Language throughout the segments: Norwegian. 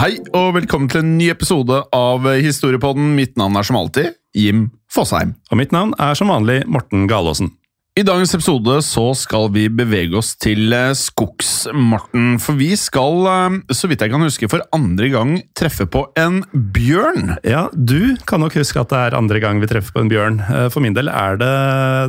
Hei og velkommen til en ny episode av Historiepodden. Mitt navn er som alltid Jim Fosheim. Og mitt navn er som vanlig Morten Galaasen. I dagens episode så skal vi bevege oss til eh, Skogs-Morten. For vi skal, eh, så vidt jeg kan huske, for andre gang treffe på en bjørn. Ja, du kan nok huske at det er andre gang vi treffer på en bjørn. Eh, For min del er det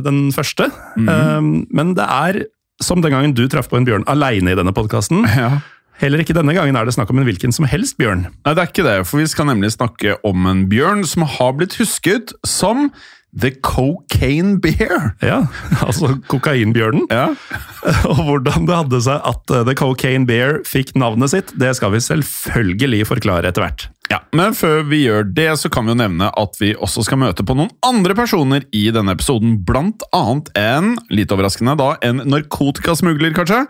den første. Eh, Men det er som den gangen du traff på en bjørn aleine i denne podkasten. Ja. Heller ikke denne gangen er det snakk om en hvilken som helst bjørn. Nei, det er ikke det, for vi skal nemlig snakke om en bjørn som har blitt husket som The Cocaine Bear. Ja, altså kokainbjørnen. Ja. Og hvordan det hadde seg at eh, The Cocaine Bear fikk navnet sitt, det skal vi selvfølgelig forklare etter hvert. Ja, Men før vi gjør det, så kan vi jo nevne at vi også skal møte på noen andre personer i denne episoden. Blant annet en, litt overraskende da, en narkotikasmugler, kanskje,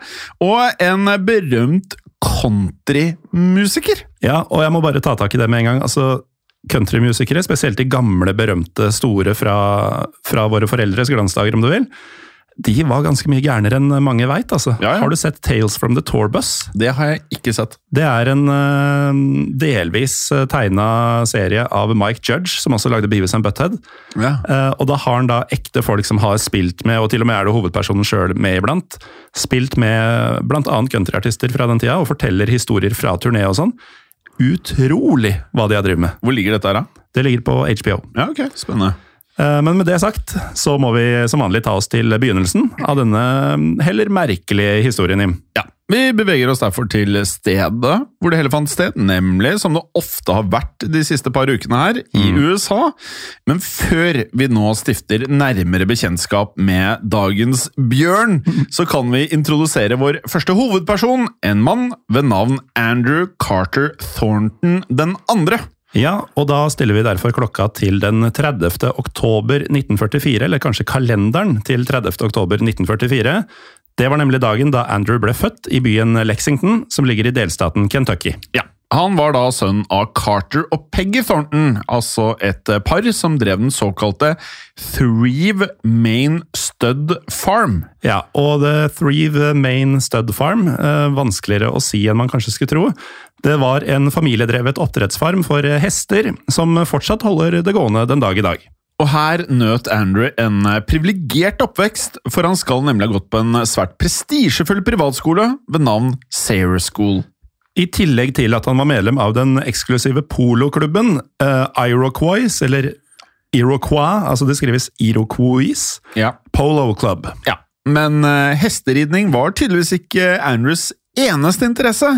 og en berømt countrymusiker. Ja, og jeg må bare ta tak i det med en gang. altså Countrymusikere, spesielt de gamle, berømte, store fra, fra våre foreldres glansdager, om du vil, de var ganske mye gærnere enn mange veit. Altså. Ja, ja. Har du sett Tales from the Tourbus? Det har jeg ikke sett. Det er en uh, delvis uh, tegna serie av Mike Judge, som også lagde Beavis and Butthead. Ja. Uh, og da har han da ekte folk som har spilt med, og til og med er det hovedpersonen sjøl med iblant, spilt med annet countryartister fra den tida, og forteller historier fra turné og sånn. Utrolig hva de har drevet med. Hvor ligger dette her, da? Det ligger på HBO. Ja, ok, spennende. Eh, Men med det sagt, så må vi som vanlig ta oss til begynnelsen av denne mm, heller merkelige historien, Jim. Ja, Vi beveger oss derfor til stedet hvor det hele fant sted, nemlig som det ofte har vært de siste par ukene her, i USA. Men før vi nå stifter nærmere bekjentskap med dagens bjørn, så kan vi introdusere vår første hovedperson, en mann ved navn Andrew Carter Thornton den andre. Ja, og da stiller vi derfor klokka til den 30. oktober 1944, eller kanskje kalenderen til 30. oktober 1944. Det var nemlig dagen da Andrew ble født i byen Lexington, som ligger i delstaten Kentucky. Ja, Han var da sønn av Carter og Peggy Thornton, altså et par som drev den såkalte Threve Main Stud Farm. Ja, og The Threve Main Stud Farm, eh, vanskeligere å si enn man kanskje skulle tro. Det var en familiedrevet oppdrettsfarm for hester, som fortsatt holder det gående den dag i dag. Og her nøt Andrew en privilegert oppvekst, for han skal nemlig ha gått på en svært prestisjefull privatskole ved navn Sayre School. I tillegg til at han var medlem av den eksklusive poloklubben uh, Iroquois, eller Iroquois, altså det skrives Iroquois, Ja. Polo Club. ja. Men uh, hesteridning var tydeligvis ikke Andrews eneste interesse,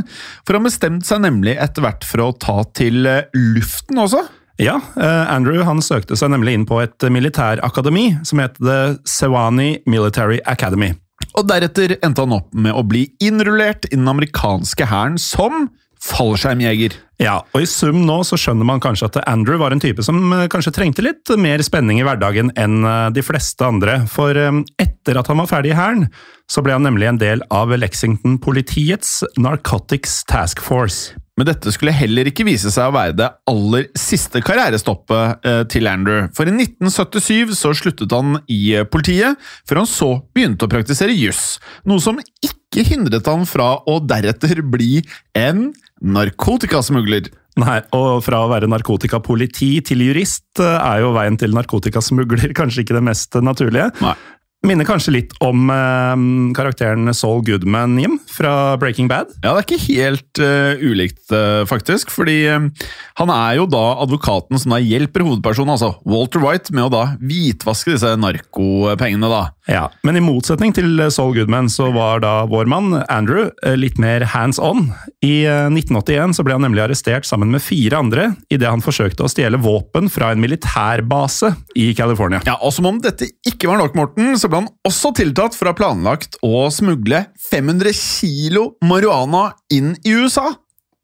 for han bestemte seg nemlig etter hvert for å ta til eh, luften også. Ja, eh, Andrew han søkte seg nemlig inn på et militærakademi som het The Sewani Military Academy. Og deretter endte han opp med å bli innrullert i den amerikanske hæren som fallskjermjeger. Ja, og i sum nå så skjønner man kanskje at Andrew var en type som eh, kanskje trengte litt mer spenning i hverdagen enn eh, de fleste andre. For eh, etter at han var ferdig i hæren, så ble han nemlig en del av Lexington-politiets Narcotics Task Force. Men dette skulle heller ikke vise seg å være det aller siste karrierestoppet til Andrew. For i 1977 så sluttet han i politiet, før han så begynte å praktisere juss. Noe som ikke hindret han fra å deretter bli en narkotikasmugler. Nei, og fra å være narkotikapoliti til jurist eh, er jo veien til narkotikasmugler kanskje ikke det mest naturlige. Nei. Minner kanskje litt om eh, karakteren Saul Goodman, Jim, fra Breaking Bad. Ja, det er ikke helt uh, ulikt, uh, faktisk. Fordi um, han er jo da advokaten som da hjelper hovedpersonen, altså Walter White, med å da hvitvaske disse narkopengene, da. Ja, Men i motsetning til Saul Goodman så var da vår mann Andrew litt mer hands on. I 1981 så ble han nemlig arrestert sammen med fire andre idet han forsøkte å stjele våpen fra en militærbase i California. Ja, Og som om dette ikke var nok, Morten, så ble han også tiltatt for å ha planlagt å smugle 500 kilo marihuana inn i USA.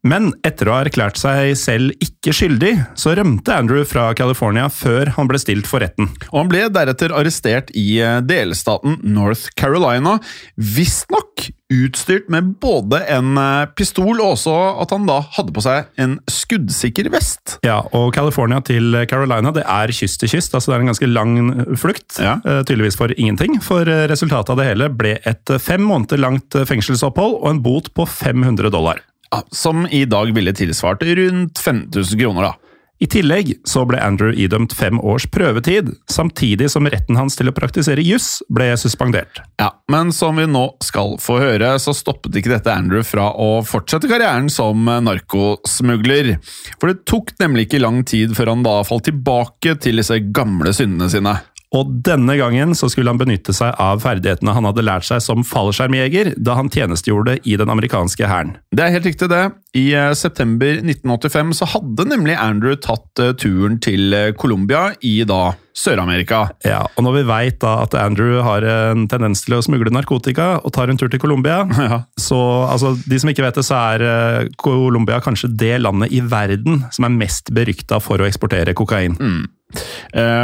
Men etter å ha erklært seg selv ikke skyldig, så rømte Andrew fra California før han ble stilt for retten. Og han ble deretter arrestert i eh, delstaten North Carolina, visstnok utstyrt med både en eh, pistol og også at han da hadde på seg en skuddsikker vest. Ja, og California til Carolina det er kyst til kyst, altså det er en ganske lang flukt. Ja. eh, Tydeligvis for ingenting, for eh, resultatet av det hele ble et fem måneder langt fengselsopphold og en bot på 500 dollar. Som i dag ville tilsvart rundt 5000 kroner, da. I tillegg så ble Andrew idømt fem års prøvetid, samtidig som retten hans til å praktisere juss ble suspendert. Ja, Men som vi nå skal få høre, så stoppet ikke dette Andrew fra å fortsette karrieren som narkosmugler. For det tok nemlig ikke lang tid før han da falt tilbake til disse gamle syndene sine. Og denne gangen så skulle han benytte seg av ferdighetene han hadde lært seg som fallskjermjeger da han tjenestegjorde i den amerikanske hæren. Det er helt riktig, det. I eh, september 1985 så hadde nemlig Andrew tatt eh, turen til eh, Colombia i da Sør-Amerika. Ja, og når vi veit at Andrew har en tendens til å smugle narkotika og tar en tur til Colombia, Ja. så altså, de som ikke vet det, så er Colombia kanskje det landet i verden som er mest berykta for å eksportere kokain. Eh,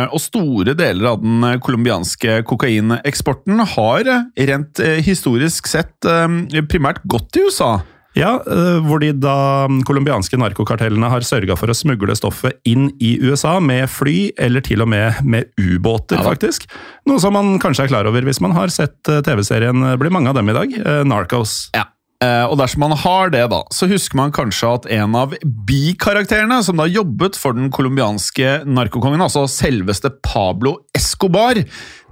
og store deler av den eh, colombianske kokaineksporten har eh, rent eh, historisk sett eh, primært gått til USA. Ja, eh, hvor de da mm, colombianske narkokartellene har sørga for å smugle stoffet inn i USA med fly, eller til og med med ubåter, Ja faktisk. Noe som man kanskje er klar over hvis man har sett eh, TV-serien, blir mange av dem i dag, eh, Narcos. Ja. Eh, og dersom man har det, da, så husker man kanskje at en av bikarakterene som da jobbet for den colombianske narkokongen, altså selveste Pablo Escobar,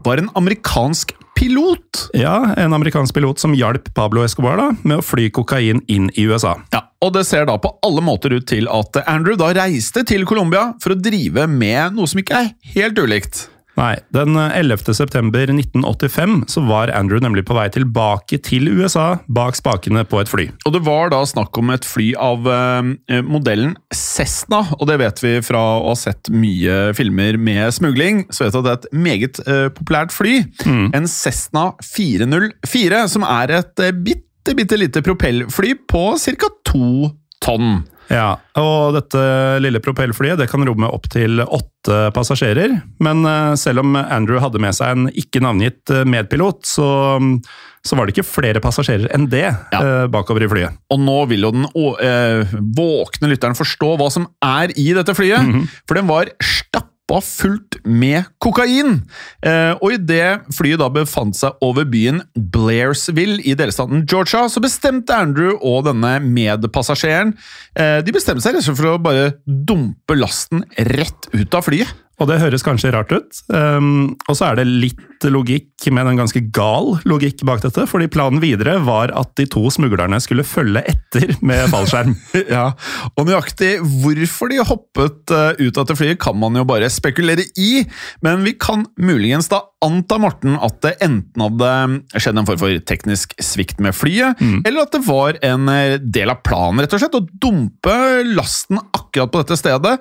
var en amerikansk pilot. Ja, en amerikansk pilot som hjalp Pablo Escobar da, med å fly kokain inn i USA. Ja, Og det ser da på alle måter ut til at Andrew da reiste til Colombia for å drive med noe som ikke er helt ulikt. Nei, den 11. september 1985 så var Andrew nemlig på vei tilbake til USA bak spakene på et fly. Og det var da snakk om et fly av eh, modellen Cessna, og det vet vi fra å ha sett mye filmer med smugling. Så vet vi at det er et meget eh, populært fly. En Cessna 404, som er et eh, bitte, bitte lite propellfly på ca. to tonn. Ja, og dette lille propellflyet det kan romme opptil åtte passasjerer. Men eh, selv om Andrew hadde med seg en ikke navngitt eh, medpilot, så, så var det ikke flere passasjerer enn det Ja. eh, bakover i flyet. Og nå vil jo den å- eh, våkne lytteren forstå hva som er i dette flyet. For den var stappa fullt med kokain. Eh, og idet flyet da befant seg over byen Blairsville i delstaten Georgia, så bestemte Andrew og denne medpassasjeren eh, De bestemte seg rett og slett for å bare dumpe lasten rett ut av flyet. Og det høres kanskje rart ut. Um, og så er det litt logikk, men en ganske gal logikk bak dette. fordi planen videre var at de to smuglerne skulle følge etter med fallskjerm. Ja, og nøyaktig hvorfor de hoppet eh, ut av dette flyet kan man jo bare spekulere i, men vi kan muligens da anta, Morten, at det enten hadde skjedd en form for teknisk svikt med flyet, eller at det var en eh, del av planen, rett og slett, å dumpe lasten akkurat på dette stedet,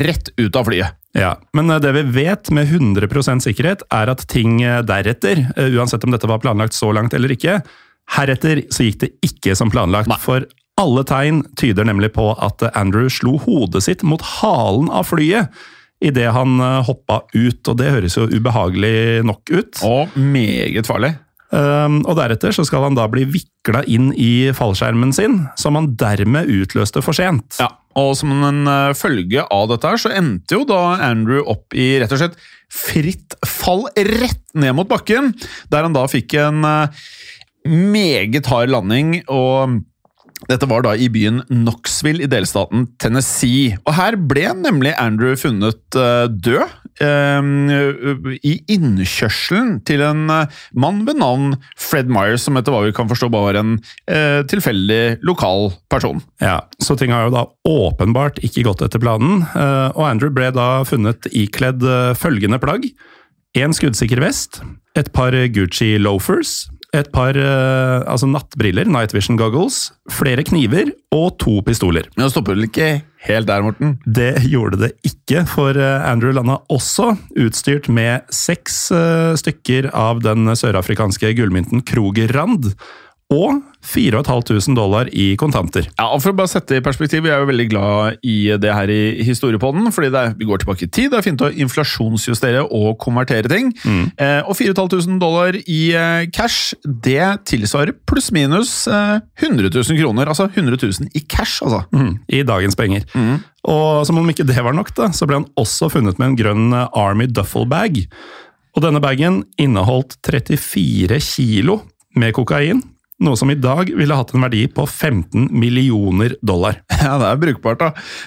rett ut av flyet. Ja, Men eh, det vi vet med 100% sikkerhet, er at ting eh, deretter, eh, uansett om dette var planlagt så langt eller ikke, heretter så gikk det ikke som planlagt. For Alle tegn tyder nemlig på at Andrew slo hodet sitt mot halen av flyet idet han hoppa ut, og det høres jo ubehagelig nok ut. Og meget farlig. Um, og deretter så skal han da bli vikla inn i fallskjermen sin, som han dermed utløste for sent. Ja, og som en eh, følge av dette her, så endte jo da Andrew opp i rett og slett fritt fall rett ned mot bakken, der han da fikk en eh, meget hard landing og dette var da i byen Knoxville i delstaten Tennessee. Og her ble nemlig Andrew funnet uh, død i innkjørselen til en uh, mann ved navn Fred Myers, som etter hva vi kan forstå bare var en tilfeldig lokal person. Ja, Så ting har jo da åpenbart ikke gått etter planen, og Andrew ble da funnet ikledd følgende plagg. En skuddsikker vest, et par Gucci loafers, et par altså nattbriller, night vision goggles, flere kniver og to pistoler. Men det stopper vel ikke helt der, Morten? Det gjorde det ikke, for uh, Andrew landa også utstyrt med seks uh, stykker av den sørafrikanske gullmynten Krogerrand og 4500 dollar i kontanter. Ja, og For å bare sette det i perspektiv, vi er jo veldig glad i det her i Historiepodden, fordi er, vi går tilbake i tid. Det er fint å inflasjonsjustere og konvertere ting. Mm. Eh, og 4500 dollar i eh, cash, det tilsvarer pluss-minus eh, 100 000 kroner. Altså 100 000 i cash, altså. Mm. I dagens penger. Mm. Og som om ikke det var nok, da, så ble han også funnet med en grønn eh, Army duffel bag. Og denne bagen inneholdt 34 kilo med kokain noe som i dag ville hatt en verdi på 15 millioner dollar. Ja, det er brukbart, da.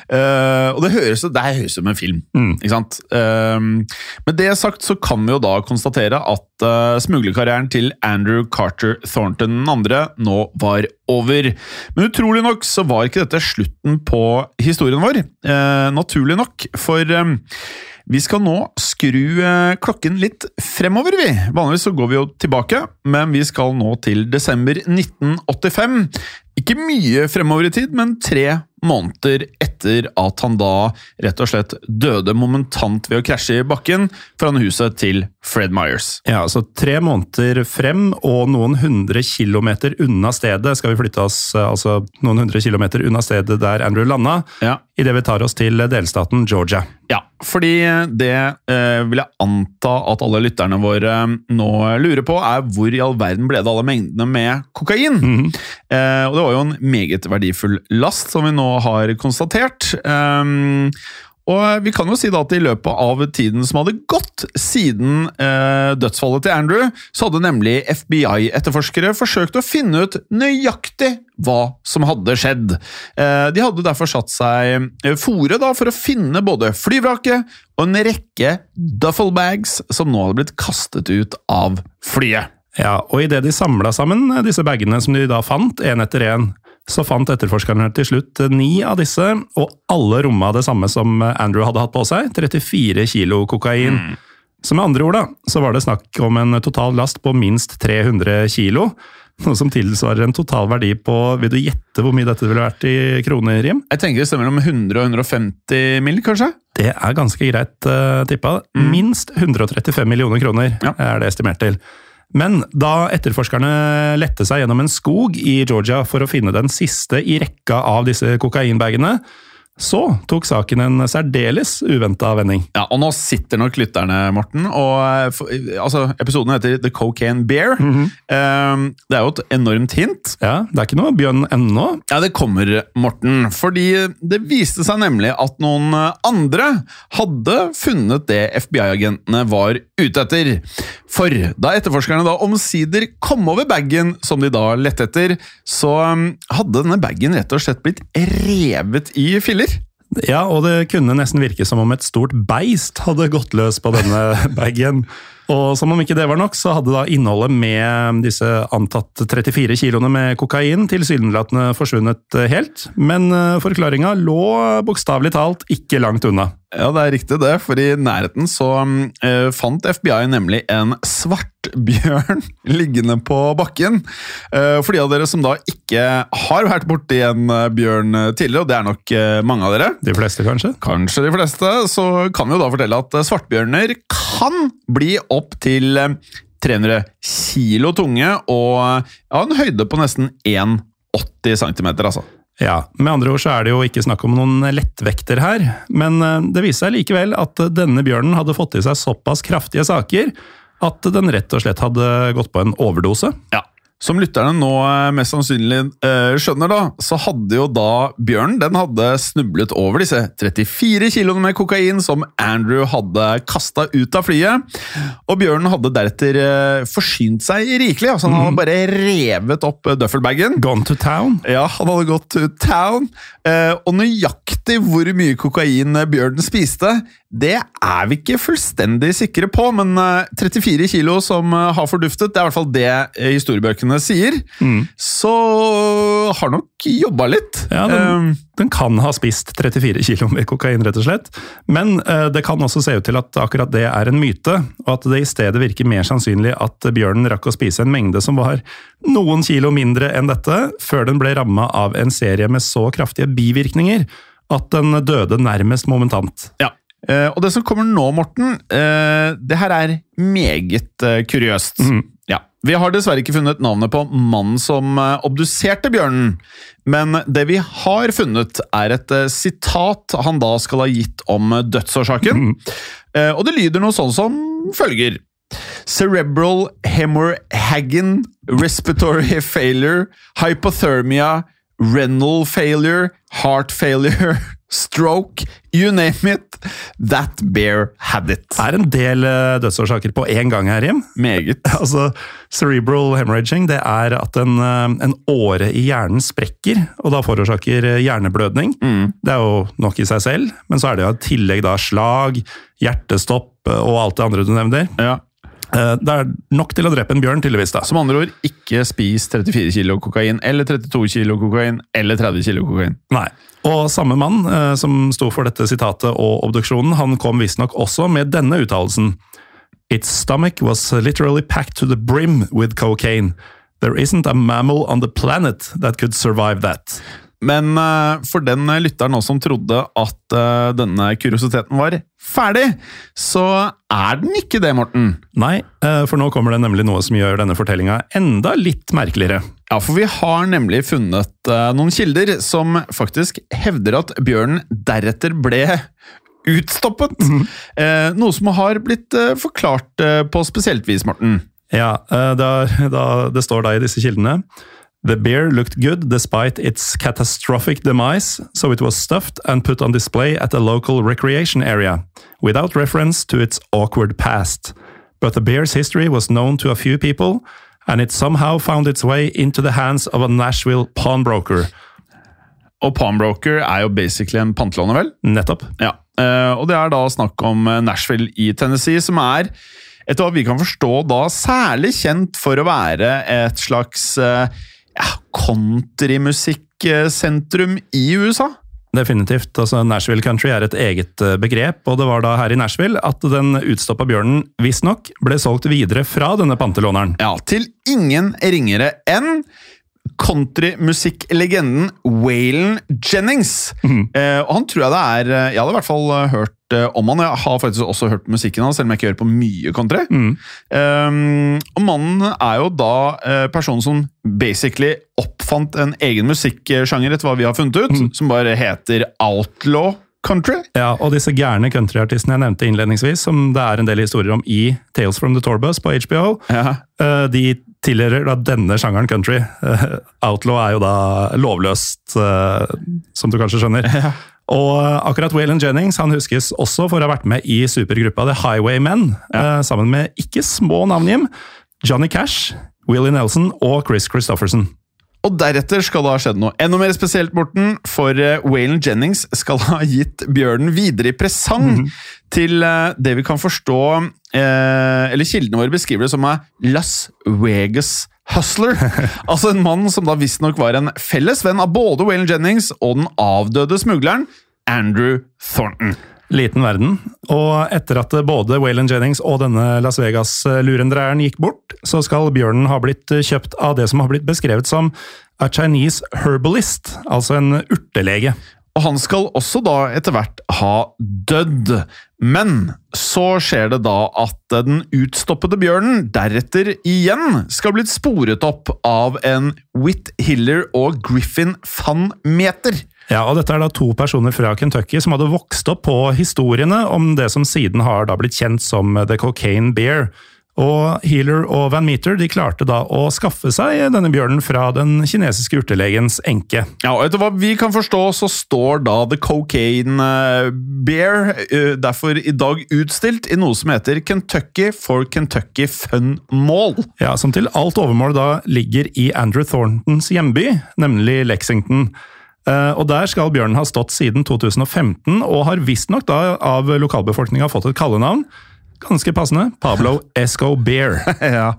Uh, og det høres, det høres som en film, mm. ikke sant? Uh, med det sagt så kan vi jo da konstatere at uh, smuglerkarrieren til Andrew Carter Thornton 2. nå var over. Men utrolig nok så var ikke dette slutten på historien vår. naturlig nok, for vi skal nå skru eh, klokken litt fremover, vi. Vanligvis så går vi jo tilbake, men vi skal nå til desember 1985. Ikke mye fremover i tid, men tre måneder etter at han da rett og slett døde momentant ved å krasje i bakken foran huset til Fred Myers. Ja, så tre måneder frem og noen hundre kilometer unna stedet skal vi flytte oss altså noen hundre kilometer unna stedet der Andrew landa, ja. idet vi tar oss til delstaten Georgia. Ja, fordi det eh, vil jeg anta at alle lytterne våre nå lurer på, er hvor i all verden ble det alle mengdene med kokain? Mm -hmm. eh, og det var jo en meget verdifull last, som vi nå har konstatert. Um, og vi kan jo si da at i løpet av tiden som hadde gått siden eh, dødsfallet til Andrew, så hadde nemlig FBI-etterforskere forsøkt å finne ut nøyaktig hva som hadde skjedd. Eh, de hadde derfor satt seg eh, fore da for å finne både flyvraket og en rekke duffelbags som nå hadde blitt kastet ut av flyet. Ja, og idet de samla sammen disse bagene som de da fant, én etter én, så fant etterforskerne til slutt ni av disse, og alle romma det samme som Andrew hadde hatt på seg, 34 kilo kokain. Mm. Så med andre ord da, så var det snakk om en total last på minst 300 kilo. Noe som tilsvarer en total verdi på Vil du gjette hvor mye dette ville vært i kroner, Jim? Jeg tenker det stemmer om 100 og 150 mill., kanskje? Det er ganske greit uh, tippa. Mm. Minst 135 millioner kroner ja. er det estimert til. Men da etterforskerne lette seg gjennom en skog i Georgia for å finne den siste i rekka av disse kokainbagene, så tok saken en særdeles uventa vending. Ja, og nå sitter nok lytterne, Morten. og eh, altså, Episoden heter The Cocaine Bear. Mm -hmm. um, det er jo et enormt hint. Ja, Det er ikke noe bjørn ennå. Ja, det kommer, Morten. Fordi det viste seg nemlig at noen andre hadde funnet det FBI-agentene var ute etter. For da etterforskerne da omsider kom over bagen som de da lette etter, så um, hadde denne bagen rett og slett blitt revet i filler. Ja, og det kunne nesten virke som om et stort beist hadde gått løs på denne bagen. Og som om ikke det var nok, så hadde da innholdet med disse antatt 34 kiloene med kokain tilsynelatende forsvunnet helt. Men eh, forklaringa lå bokstavelig talt ikke langt unna. Ja, det er riktig det, for i nærheten så uh, fant FBI nemlig en svartbjørn liggende på bakken. Uh, for de av dere som da ikke har vært borti en bjørn tidligere, og det er nok uh, mange av dere De fleste, kanskje? Kanskje de fleste. Så kan vi jo da fortelle at svartbjørner kan bli opp til 300 kilo tunge og ja, en høyde på nesten 1,80 cm, altså. Ja, Med andre ord så er det jo ikke snakk om noen lettvekter her, men eh, det viser seg likevel at denne bjørnen hadde fått i seg såpass kraftige saker at den rett og slett hadde gått på en overdose. Ja. Som lytterne nå eh, mest sannsynlig eh, skjønner, da, så hadde jo da bjørnen den hadde snublet over disse 34 kiloene med kokain som Andrew hadde kasta ut av flyet. Og bjørnen hadde deretter eh, forsynt seg rikelig. altså Han hadde bare revet opp eh, duffelbagen. Gone to town. Ja, han hadde gått to town. Og nøyaktig hvor mye kokain Bjørn spiste, det er vi ikke fullstendig sikre på, men eh, 34 kilo som eh, har forduftet, det er i hvert fall det eh, historiebøkene sier. Så har nok jobba litt. Ja, den, Eh, den kan ha spist 34 kilo med kokain, rett og slett. Men uh, det kan også se ut til at akkurat det er en myte, og at det i stedet virker mer sannsynlig at bjørnen rakk å spise en mengde som var noen kilo mindre enn dette, før den ble ramma av en serie med så kraftige bivirkninger at den døde nærmest momentant. Ja. Eh, og det som kommer nå, Morten, eh, det her er meget eh, kuriøst. Ja. Vi har dessverre ikke funnet navnet på mannen som obduserte bjørnen, men det vi har funnet, er et sitat han da skal ha gitt om dødsårsaken. Eh, og det lyder noe sånn som følger. Cerebral hemorrhagen, respiratory failure, hypothermia, renal failure, heart failure, stroke, you name it. That bear had it. Det er en del eh, dødsårsaker på én gang her, Jim. Meget. Altså, Cerebral hemorrhaging det er at en, eh, en åre i hjernen sprekker, og da forårsaker hjerneblødning. hjerneblødning. Det er jo nok i seg selv, men så er det jo i tillegg da slag, hjertestopp eh, og alt det andre du nevner. Ja. Eh, Det er nok til å drepe en bjørn, tydeligvis. da. Som andre ord, ikke spis 34 kilo kokain, eller 32 kilo kokain, eller 30 kilo kokain. Nei. Og samme mann eh, som sto for dette sitatet og obduksjonen, han kom visstnok også med denne uttalelsen. Its stomach was literally packed to the brim with cocaine. There isn't a mammal on the planet that could survive that. Men eh, for den lytteren også som trodde at eh, denne kuriositeten var ferdig, så er den ikke det, Morten. Nei, eh, for nå kommer det nemlig noe som gjør denne fortellinga enda litt merkeligere. Ja, for vi har nemlig funnet noen kilder som faktisk hevder at bjørnen deretter ble utstoppet. Eh, noe som har blitt forklart på spesielt vis, Morten. Ja, da, da, det står da i disse kildene The beer looked good despite its catastrophic demise, so it was stuffed and put on display at a local recreation area, without reference to its awkward past. But the beer's history was known to a few people, and it somehow found its way into the hands of a Nashville pawnbroker. Og Pawnbroker er jo basically en pantelåner, vel? Nettopp. Ja, eh, og det er da snakk om eh, Nashville i Tennessee, som er, etter hva vi kan forstå, da særlig kjent for å være et slags eh, ja, countrymusikksentrum i USA. Definitivt. altså Nashville Country er et eget eh, begrep, og det var da her i Nashville at den utstoppa bjørnen visstnok ble solgt videre fra denne pantelåneren. Ja, til ingen ringere enn countrymusikklegenden Waylon Jennings. Eh, og han tror jeg det er eh, Jeg hadde i hvert fall eh, hørt eh, om han. Jeg har faktisk også hørt musikken hans, selv om jeg ikke hører på mye country. Um, og mannen er jo da uh, personen som basically oppfant en egen musikksjanger, etter hva vi har funnet ut, som bare heter outlaw country. Ja, og disse gærne countryartistene jeg nevnte innledningsvis, som det er en del historier om i Tales from the Tourbus på HBO, Ja. uh, de tilhører da denne sjangeren country. Uh, Outlaw er jo da lovløst, uh, som du kanskje skjønner. Og akkurat Waylon Jennings han huskes også for å ha vært med i supergruppa The Highwaymen, eh, sammen med ikke små navn, Jim. Johnny Cash, Willie Nelson og Chris Christofferson. Og deretter skal det ha skjedd noe enda mer spesielt, Morten. For uh, Waylon Jennings skal ha gitt bjørnen videre i presang til eh, det vi kan forstå eh, Eller kildene våre beskriver det som er Las Vegas Hustler. altså en mann som da visstnok var en felles venn av både Waylon Jennings og den avdøde smugleren Andrew Thornton. Liten verden. Og etter at både Waylon Jennings og denne Las Vegas-lurendreieren gikk bort, så skal bjørnen ha blitt kjøpt av det som har blitt beskrevet som a Chinese herbalist, altså en urtelege. Og han skal også da etter hvert ha dødd. Men så skjer det da at den utstoppede bjørnen deretter igjen skal blitt sporet opp av en Whit Hiller og Griffin van Meter. Ja, og Dette er da to personer fra Kentucky som hadde vokst opp på historiene om det som siden har da blitt kjent som The Cocaine Bear. Og Healer og Van Meter de klarte da å skaffe seg denne bjørnen fra den kinesiske urtelegens enke. Ja, og Etter hva vi kan forstå, så står da The Cocaine eh, Bear uh, derfor i dag utstilt i noe som heter Kentucky for Kentucky Fun Mall. Ja, Som til alt overmål da ligger i Andrew Thorntons hjemby, nemlig Lexington. Uh, og Der skal bjørnen ha stått siden 2015, og har visstnok av lokalbefolkninga fått et kallenavn. Ganske passende. Pablo Escobar. Ja.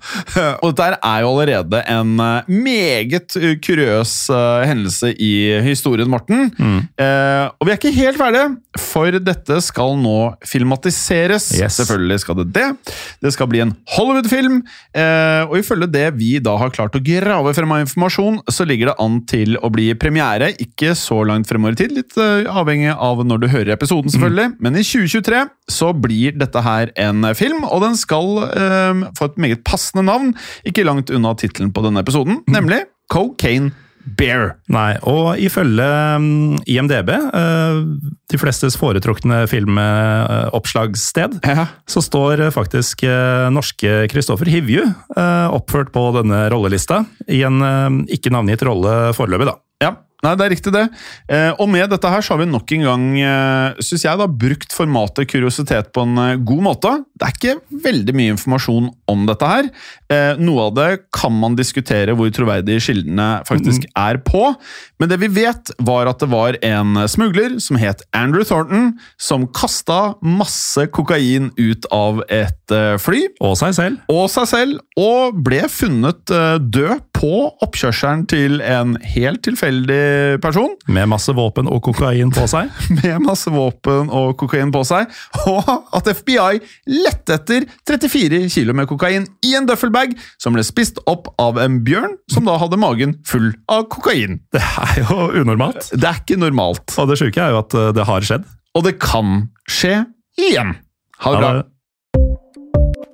Og dette er jo allerede en eh, meget kuriøs uh, hendelse i historien, Morten. Mm. Eh, og vi er ikke helt ferdige, for dette skal nå filmatiseres. Yes. Selvfølgelig skal det det. Det skal bli en Hollywood-film, uh, og ifølge det vi da har klart å grave frem av informasjon, så ligger det an til å bli premiere ikke så langt fremover i tid, litt avhengig av når du hører episoden, selvfølgelig, mm. men i 2023 så blir dette her en film, og den skal uh, få et meget passende navn, ikke langt unna tittelen på denne episoden, mm. nemlig Cocaine Bear. Nei, og ifølge um, IMDb, uh, de flestes foretrukne filmoppslagssted, ja. så står faktisk uh, norske Kristoffer Hivju oppført på denne rollelista, i en ikke navngitt rolle foreløpig, da. Ja, Nei, det er riktig, det. Eh, og med dette her så har vi nok en gang, eh, syns jeg, da, brukt formatet kuriositet på en eh, god måte. Det er ikke veldig mye informasjon om dette her. Noe av det kan man diskutere hvor troverdige kildene faktisk mm. er på. Men det vi vet, var at det var en smugler som het Andrew Thornton, som kasta masse kokain ut av et fly. Og seg selv. Og seg selv, og ble funnet død på oppkjørselen til en helt tilfeldig person. Med masse våpen og kokain på seg. Med masse våpen og kokain på seg. Og at FBI lette etter 34 kilo med kokain i en duffelbag som ble spist opp av en bjørn som da hadde magen full av kokain. Det er jo unormalt. Det er ikke normalt. Og det sjuke er jo at eh, det har skjedd. Og det kan skje igjen. Ha det bra.